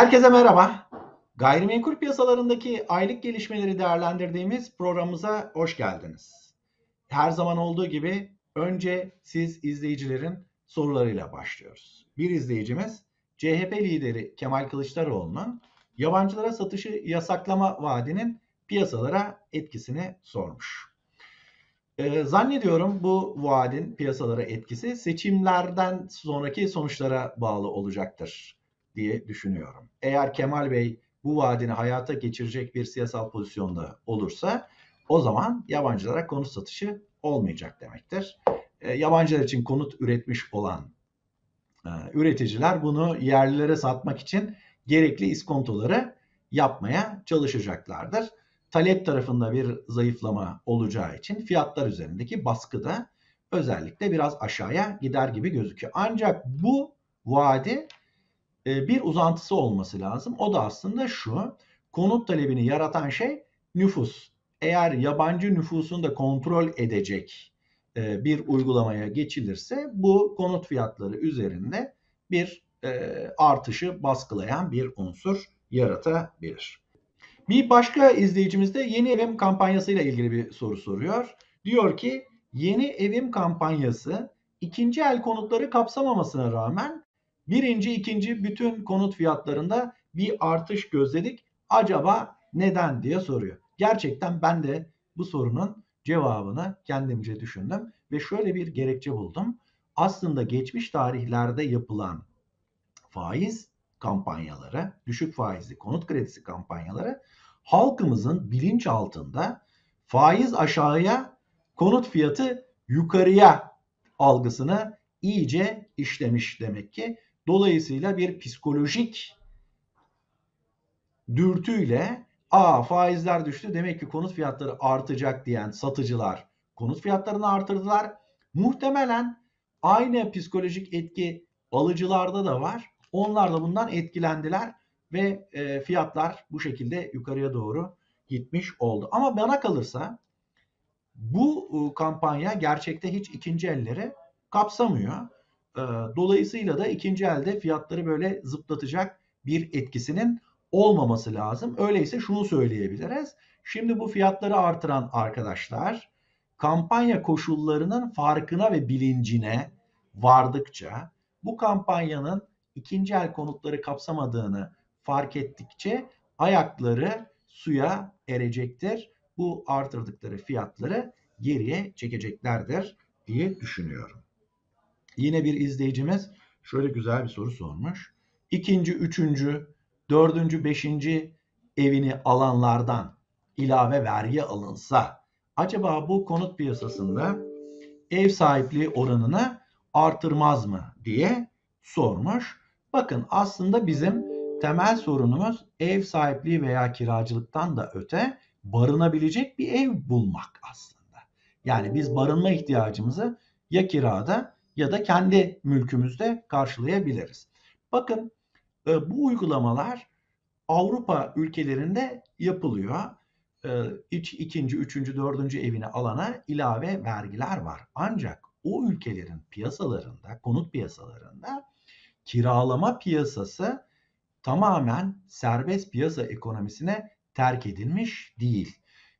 Herkese merhaba. Gayrimenkul piyasalarındaki aylık gelişmeleri değerlendirdiğimiz programımıza hoş geldiniz. Her zaman olduğu gibi önce siz izleyicilerin sorularıyla başlıyoruz. Bir izleyicimiz CHP lideri Kemal Kılıçdaroğlu'nun yabancılara satışı yasaklama vaadinin piyasalara etkisini sormuş. Ee, zannediyorum bu vaadin piyasalara etkisi seçimlerden sonraki sonuçlara bağlı olacaktır diye düşünüyorum. Eğer Kemal Bey bu vaadini hayata geçirecek bir siyasal pozisyonda olursa o zaman yabancılara konut satışı olmayacak demektir. E, yabancılar için konut üretmiş olan e, üreticiler bunu yerlilere satmak için gerekli iskontoları yapmaya çalışacaklardır. Talep tarafında bir zayıflama olacağı için fiyatlar üzerindeki baskı da özellikle biraz aşağıya gider gibi gözüküyor. Ancak bu vaadi e, bir uzantısı olması lazım. O da aslında şu. Konut talebini yaratan şey nüfus. Eğer yabancı nüfusunu da kontrol edecek e, bir uygulamaya geçilirse bu konut fiyatları üzerinde bir e, artışı baskılayan bir unsur yaratabilir. Bir başka izleyicimiz de yeni evim kampanyasıyla ilgili bir soru soruyor. Diyor ki yeni evim kampanyası ikinci el konutları kapsamamasına rağmen Birinci, ikinci bütün konut fiyatlarında bir artış gözledik. Acaba neden diye soruyor. Gerçekten ben de bu sorunun cevabını kendimce düşündüm ve şöyle bir gerekçe buldum. Aslında geçmiş tarihlerde yapılan faiz kampanyaları, düşük faizli konut kredisi kampanyaları halkımızın bilinç altında faiz aşağıya, konut fiyatı yukarıya algısını iyice işlemiş demek ki. Dolayısıyla bir psikolojik dürtüyle a faizler düştü demek ki konut fiyatları artacak diyen satıcılar konut fiyatlarını artırdılar. Muhtemelen aynı psikolojik etki alıcılarda da var. Onlar da bundan etkilendiler ve e, fiyatlar bu şekilde yukarıya doğru gitmiş oldu. Ama bana kalırsa bu kampanya gerçekte hiç ikinci elleri kapsamıyor. Ee, dolayısıyla da ikinci elde fiyatları böyle zıplatacak bir etkisinin olmaması lazım. Öyleyse şunu söyleyebiliriz. Şimdi bu fiyatları artıran arkadaşlar kampanya koşullarının farkına ve bilincine vardıkça bu kampanyanın ikinci el konutları kapsamadığını fark ettikçe ayakları suya erecektir. Bu artırdıkları fiyatları geriye çekeceklerdir diye düşünüyorum. Yine bir izleyicimiz şöyle güzel bir soru sormuş. İkinci, üçüncü, dördüncü, beşinci evini alanlardan ilave vergi alınsa acaba bu konut piyasasında ev sahipliği oranını artırmaz mı diye sormuş. Bakın aslında bizim temel sorunumuz ev sahipliği veya kiracılıktan da öte barınabilecek bir ev bulmak aslında. Yani biz barınma ihtiyacımızı ya kirada ya da kendi mülkümüzde karşılayabiliriz. Bakın e, bu uygulamalar Avrupa ülkelerinde yapılıyor. E, iç, ikinci, üçüncü, dördüncü evini alana ilave vergiler var. Ancak o ülkelerin piyasalarında, konut piyasalarında kiralama piyasası tamamen serbest piyasa ekonomisine terk edilmiş değil.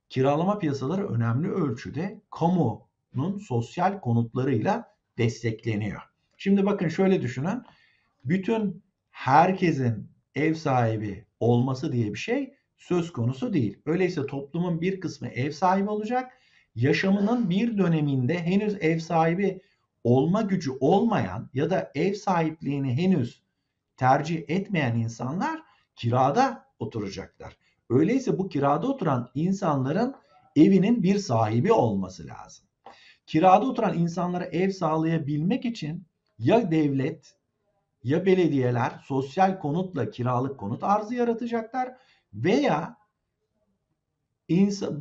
Kiralama piyasaları önemli ölçüde kamunun sosyal konutlarıyla destekleniyor. Şimdi bakın şöyle düşünün. Bütün herkesin ev sahibi olması diye bir şey söz konusu değil. Öyleyse toplumun bir kısmı ev sahibi olacak. Yaşamının bir döneminde henüz ev sahibi olma gücü olmayan ya da ev sahipliğini henüz tercih etmeyen insanlar kirada oturacaklar. Öyleyse bu kirada oturan insanların evinin bir sahibi olması lazım kirada oturan insanlara ev sağlayabilmek için ya devlet ya belediyeler sosyal konutla kiralık konut arzı yaratacaklar veya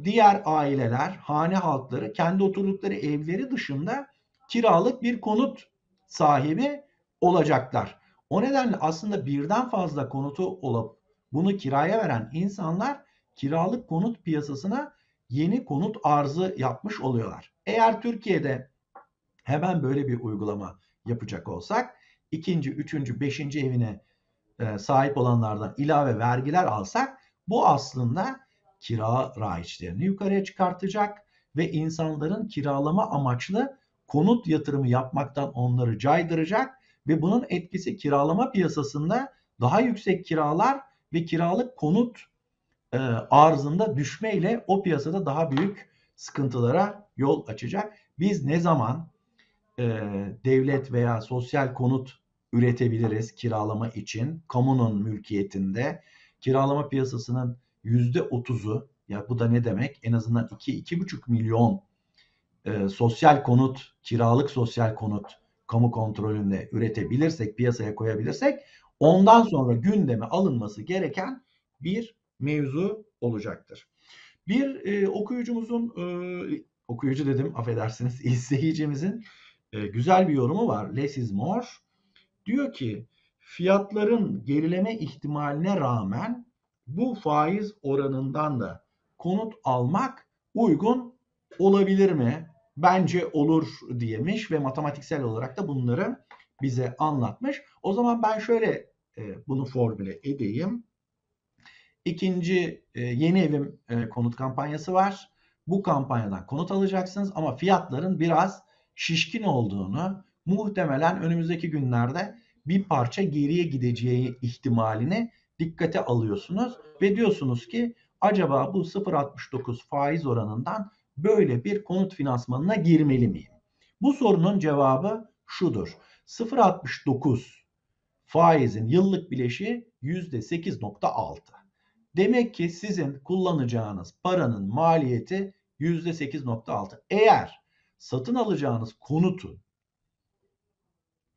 diğer aileler, hane halkları kendi oturdukları evleri dışında kiralık bir konut sahibi olacaklar. O nedenle aslında birden fazla konutu olup bunu kiraya veren insanlar kiralık konut piyasasına yeni konut arzı yapmış oluyorlar. Eğer Türkiye'de hemen böyle bir uygulama yapacak olsak ikinci, üçüncü, beşinci evine e, sahip olanlardan ilave vergiler alsak bu aslında kira raiçlerini yukarıya çıkartacak ve insanların kiralama amaçlı konut yatırımı yapmaktan onları caydıracak ve bunun etkisi kiralama piyasasında daha yüksek kiralar ve kiralık konut e, arzında düşmeyle o piyasada daha büyük sıkıntılara yol açacak. Biz ne zaman e, devlet veya sosyal konut üretebiliriz kiralama için kamunun mülkiyetinde kiralama piyasasının yüzde otuzu ya bu da ne demek en azından 2-2,5 milyon e, sosyal konut kiralık sosyal konut kamu kontrolünde üretebilirsek piyasaya koyabilirsek ondan sonra gündeme alınması gereken bir mevzu olacaktır. Bir e, okuyucumuzun e, okuyucu dedim affedersiniz izleyicimizin e, güzel bir yorumu var. Less is more. Diyor ki fiyatların gerileme ihtimaline rağmen bu faiz oranından da konut almak uygun olabilir mi? Bence olur diyemiş ve matematiksel olarak da bunları bize anlatmış. O zaman ben şöyle e, bunu formüle edeyim. İkinci e, yeni evim e, konut kampanyası var. Bu kampanyadan konut alacaksınız ama fiyatların biraz şişkin olduğunu, muhtemelen önümüzdeki günlerde bir parça geriye gideceği ihtimalini dikkate alıyorsunuz ve diyorsunuz ki acaba bu 0.69 faiz oranından böyle bir konut finansmanına girmeli miyim? Bu sorunun cevabı şudur. 0.69 faizin yıllık bileşiği %8.6. Demek ki sizin kullanacağınız paranın maliyeti %8.6. Eğer satın alacağınız konutun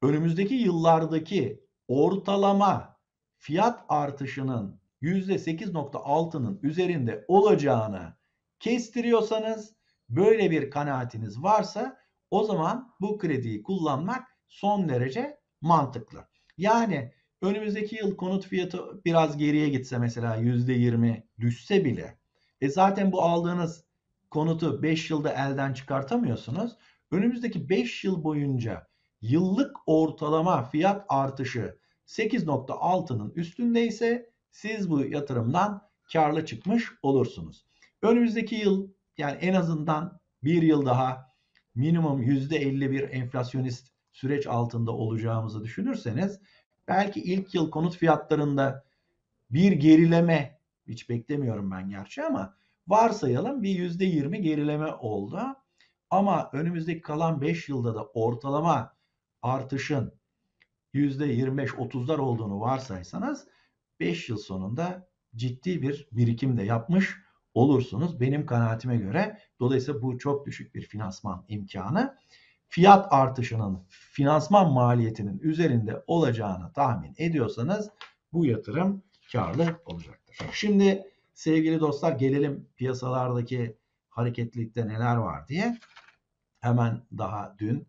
önümüzdeki yıllardaki ortalama fiyat artışının %8.6'nın üzerinde olacağını kestiriyorsanız böyle bir kanaatiniz varsa o zaman bu krediyi kullanmak son derece mantıklı. Yani önümüzdeki yıl konut fiyatı biraz geriye gitse mesela %20 düşse bile e zaten bu aldığınız konutu 5 yılda elden çıkartamıyorsunuz. Önümüzdeki 5 yıl boyunca yıllık ortalama fiyat artışı 8.6'nın üstündeyse siz bu yatırımdan karlı çıkmış olursunuz. Önümüzdeki yıl yani en azından bir yıl daha minimum %51 enflasyonist süreç altında olacağımızı düşünürseniz belki ilk yıl konut fiyatlarında bir gerileme hiç beklemiyorum ben gerçi ama varsayalım bir %20 gerileme oldu. Ama önümüzdeki kalan 5 yılda da ortalama artışın %25-30'lar olduğunu varsaysanız 5 yıl sonunda ciddi bir birikim de yapmış olursunuz. Benim kanaatime göre dolayısıyla bu çok düşük bir finansman imkanı. Fiyat artışının finansman maliyetinin üzerinde olacağını tahmin ediyorsanız bu yatırım karlı olacaktır. Şimdi sevgili dostlar gelelim piyasalardaki hareketlilikte neler var diye. Hemen daha dün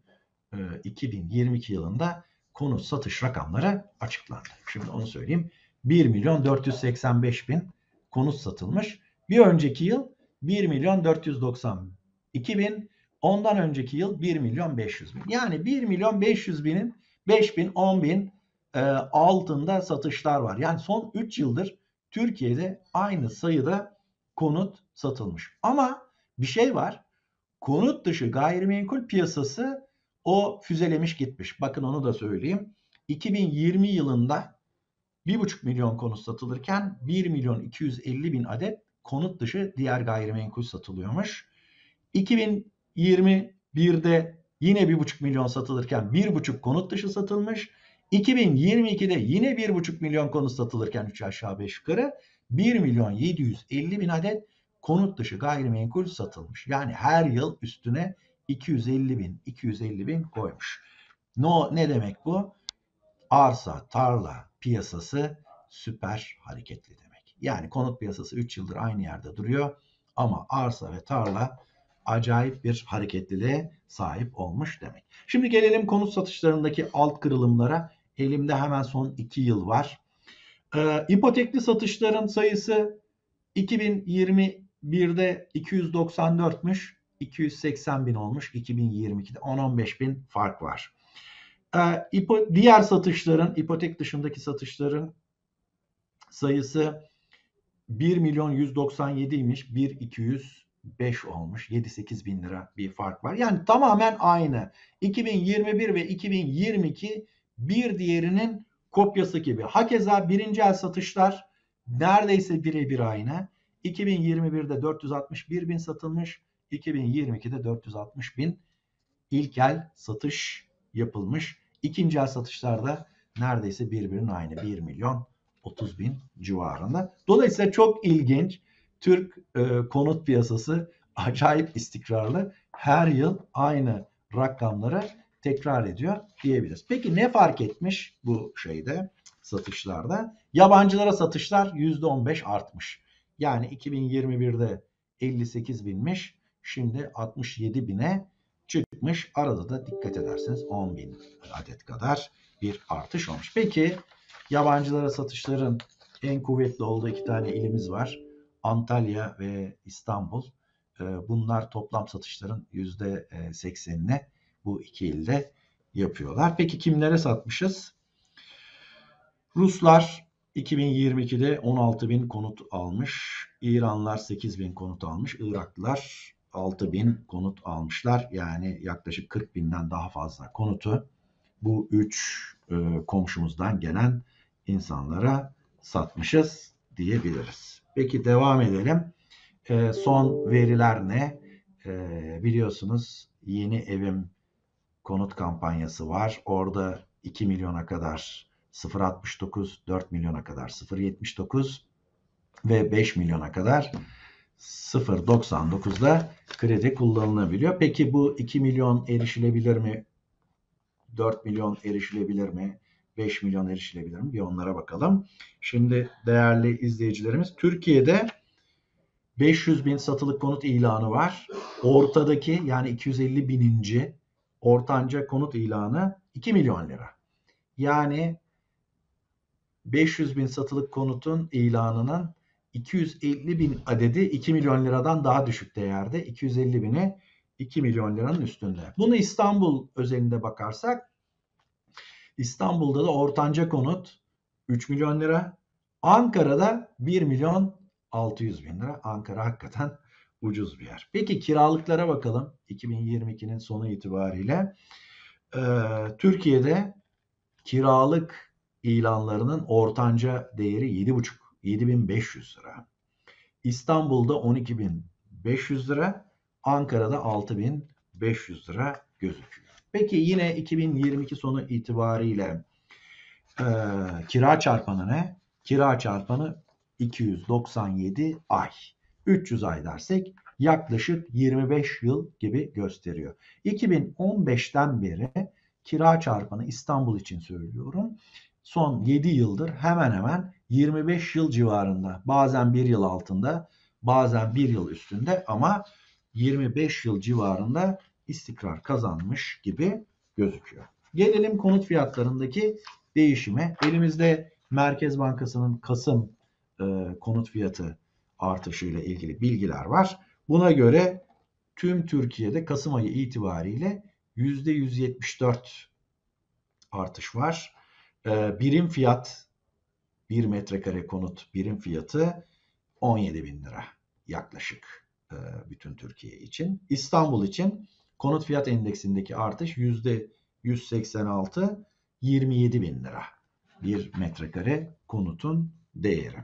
2022 yılında konut satış rakamları açıklandı. Şimdi onu söyleyeyim. 1 milyon 485 bin konut satılmış. Bir önceki yıl 1 milyon 492 bin. Ondan önceki yıl 1 milyon 500 bin. Yani 1 milyon 500 binin 5 bin 10 bin e, altında satışlar var. Yani son 3 yıldır Türkiye'de aynı sayıda konut satılmış. Ama bir şey var. Konut dışı gayrimenkul piyasası o füzelemiş gitmiş. Bakın onu da söyleyeyim. 2020 yılında 1,5 milyon konut satılırken 1 milyon 250 bin adet konut dışı diğer gayrimenkul satılıyormuş. 2021'de yine 1,5 milyon satılırken 1,5 konut dışı satılmış. 2022'de yine 1,5 milyon konut satılırken 3 aşağı 5 yukarı 1 milyon 750 bin adet konut dışı gayrimenkul satılmış. Yani her yıl üstüne 250 bin, 250 bin koymuş. No, ne demek bu? Arsa, tarla piyasası süper hareketli demek. Yani konut piyasası 3 yıldır aynı yerde duruyor ama arsa ve tarla acayip bir hareketliliğe sahip olmuş demek. Şimdi gelelim konut satışlarındaki alt kırılımlara. Elimde hemen son 2 yıl var. Ee, ipotekli satışların sayısı 2021'de 294'müş. 280 bin olmuş 2022'de 10-15 bin fark var. Ee, diğer satışların, ipotek dışındaki satışların sayısı 1 milyon 197 imiş. 1 205 olmuş. 7-8 bin lira bir fark var. Yani tamamen aynı. 2021 ve 2022 bir diğerinin kopyası gibi. Hakeza birinci el satışlar neredeyse birebir aynı. 2021'de 461 bin satılmış. 2022'de 460 bin ilk el satış yapılmış. İkinci el satışlarda neredeyse birbirinin aynı 1 milyon 30 bin civarında. Dolayısıyla çok ilginç. Türk e, konut piyasası acayip istikrarlı. Her yıl aynı rakamları tekrar ediyor diyebiliriz. Peki ne fark etmiş bu şeyde satışlarda? Yabancılara satışlar %15 artmış. Yani 2021'de 58 binmiş. Şimdi 67 bine çıkmış. Arada da dikkat ederseniz 10 bin adet kadar bir artış olmuş. Peki yabancılara satışların en kuvvetli olduğu iki tane ilimiz var. Antalya ve İstanbul. Ee, bunlar toplam satışların %80'ini bu iki ilde yapıyorlar. Peki kimlere satmışız? Ruslar 2022'de 16 bin konut almış. İranlar 8 bin konut almış. Iraklılar 6 bin konut almışlar. Yani yaklaşık 40 binden daha fazla konutu bu 3 e, komşumuzdan gelen insanlara satmışız diyebiliriz. Peki devam edelim. E, son veriler ne? E, biliyorsunuz yeni evim konut kampanyası var. Orada 2 milyona kadar 0.69, 4 milyona kadar 0.79 ve 5 milyona kadar 0.99'da kredi kullanılabiliyor. Peki bu 2 milyon erişilebilir mi? 4 milyon erişilebilir mi? 5 milyon erişilebilir mi? Bir onlara bakalım. Şimdi değerli izleyicilerimiz Türkiye'de 500 bin satılık konut ilanı var. Ortadaki yani 250 bininci ortanca konut ilanı 2 milyon lira. Yani 500 bin satılık konutun ilanının 250 bin adedi 2 milyon liradan daha düşük değerde. 250 bini 2 milyon liranın üstünde. Bunu İstanbul özelinde bakarsak İstanbul'da da ortanca konut 3 milyon lira. Ankara'da 1 milyon 600 bin lira. Ankara hakikaten ucuz bir yer. Peki kiralıklara bakalım. 2022'nin sonu itibariyle. Ee, Türkiye'de kiralık ilanlarının ortanca değeri 7,5 7500 lira. İstanbul'da 12500 lira, Ankara'da 6500 lira gözüküyor. Peki yine 2022 sonu itibariyle e, kira çarpanı ne? Kira çarpanı 297 ay. 300 ay dersek yaklaşık 25 yıl gibi gösteriyor. 2015'ten beri kira çarpanı İstanbul için söylüyorum. Son 7 yıldır hemen hemen 25 yıl civarında. Bazen 1 yıl altında, bazen 1 yıl üstünde ama 25 yıl civarında istikrar kazanmış gibi gözüküyor. Gelelim konut fiyatlarındaki değişime. Elimizde Merkez Bankası'nın Kasım e, konut fiyatı artışı ile ilgili bilgiler var. Buna göre tüm Türkiye'de Kasım ayı itibariyle %174 artış var. E, birim fiyat 1 metrekare konut birim fiyatı 17 bin lira yaklaşık e, bütün Türkiye için. İstanbul için konut fiyat endeksindeki artış yüzde 186 27 bin lira bir metrekare konutun değeri.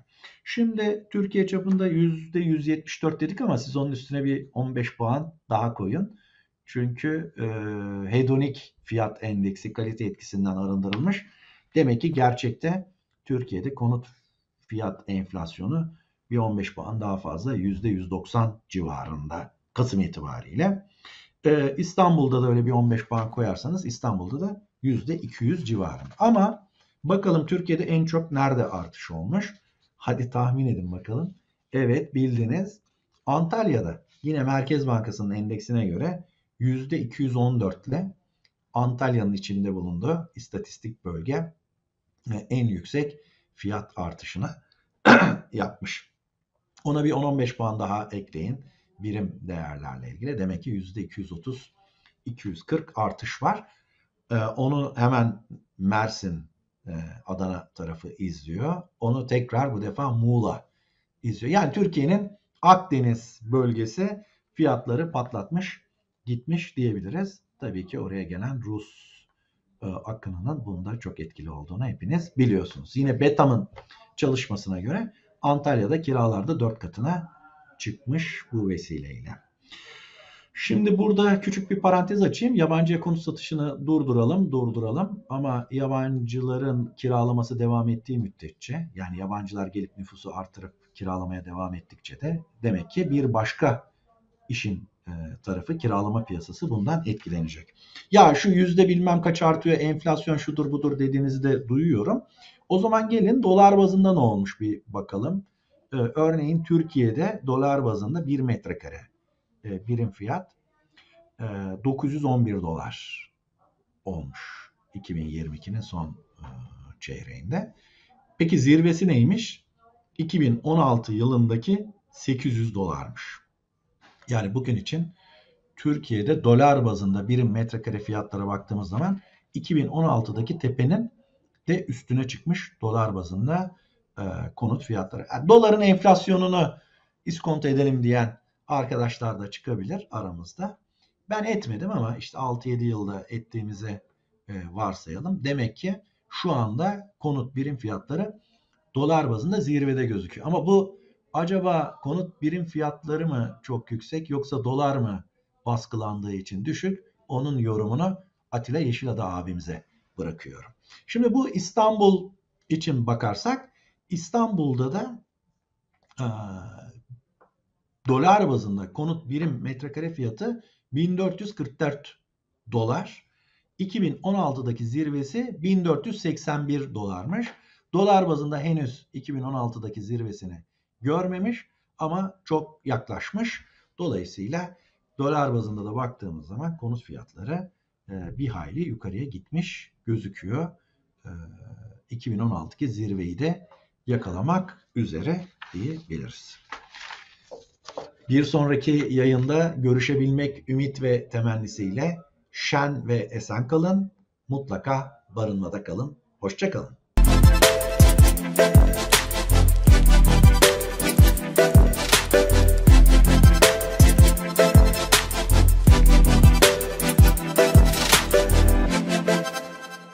Şimdi Türkiye çapında yüzde 174 dedik ama siz onun üstüne bir 15 puan daha koyun. Çünkü e, hedonik fiyat endeksi kalite etkisinden arındırılmış. Demek ki gerçekte Türkiye'de konut fiyat enflasyonu bir 15 puan daha fazla %190 civarında Kasım itibariyle. Ee, İstanbul'da da öyle bir 15 puan koyarsanız İstanbul'da da %200 civarında. Ama bakalım Türkiye'de en çok nerede artış olmuş? Hadi tahmin edin bakalım. Evet bildiniz. Antalya'da yine Merkez Bankası'nın endeksine göre %214 ile Antalya'nın içinde bulunduğu istatistik bölge en yüksek fiyat artışını yapmış. Ona bir 10-15 puan daha ekleyin birim değerlerle ilgili. Demek ki %230 240 artış var. Ee, onu hemen Mersin e, Adana tarafı izliyor. Onu tekrar bu defa Muğla izliyor. Yani Türkiye'nin Akdeniz bölgesi fiyatları patlatmış gitmiş diyebiliriz. Tabii ki oraya gelen Rus e, akınının bunda çok etkili olduğunu hepiniz biliyorsunuz. Yine Betam'ın çalışmasına göre Antalya'da kiralarda 4 katına çıkmış bu vesileyle. Şimdi burada küçük bir parantez açayım. Yabancı konut satışını durduralım, durduralım. Ama yabancıların kiralaması devam ettiği müddetçe, yani yabancılar gelip nüfusu artırıp kiralamaya devam ettikçe de demek ki bir başka işin e, tarafı kiralama piyasası bundan etkilenecek. Ya şu yüzde bilmem kaç artıyor enflasyon şudur budur dediğinizi de duyuyorum. O zaman gelin dolar bazında ne olmuş bir bakalım. Ee, örneğin Türkiye'de dolar bazında 1 metrekare e, birim fiyat e, 911 dolar olmuş 2022'nin son e, çeyreğinde. Peki zirvesi neymiş? 2016 yılındaki 800 dolarmış. Yani bugün için Türkiye'de dolar bazında birim metrekare fiyatlara baktığımız zaman 2016'daki tepenin de üstüne çıkmış dolar bazında e, konut fiyatları. Yani doların enflasyonunu iskonto edelim diyen arkadaşlar da çıkabilir aramızda. Ben etmedim ama işte 6-7 yılda ettiğimizi e, varsayalım. Demek ki şu anda konut birim fiyatları dolar bazında zirvede gözüküyor. Ama bu acaba konut birim fiyatları mı çok yüksek yoksa dolar mı baskılandığı için düşük? Onun yorumunu Atilla Yeşilada abimize bırakıyorum. Şimdi bu İstanbul için bakarsak İstanbul'da da e, dolar bazında konut birim metrekare fiyatı 1444 dolar. 2016'daki zirvesi 1481 dolarmış. Dolar bazında henüz 2016'daki zirvesini görmemiş ama çok yaklaşmış. Dolayısıyla dolar bazında da baktığımız zaman konut fiyatları e, bir hayli yukarıya gitmiş gözüküyor. 2016'daki e, zirveyi de yakalamak üzere diyebiliriz. Bir sonraki yayında görüşebilmek ümit ve temennisiyle şen ve esen kalın. Mutlaka barınmada kalın. Hoşçakalın.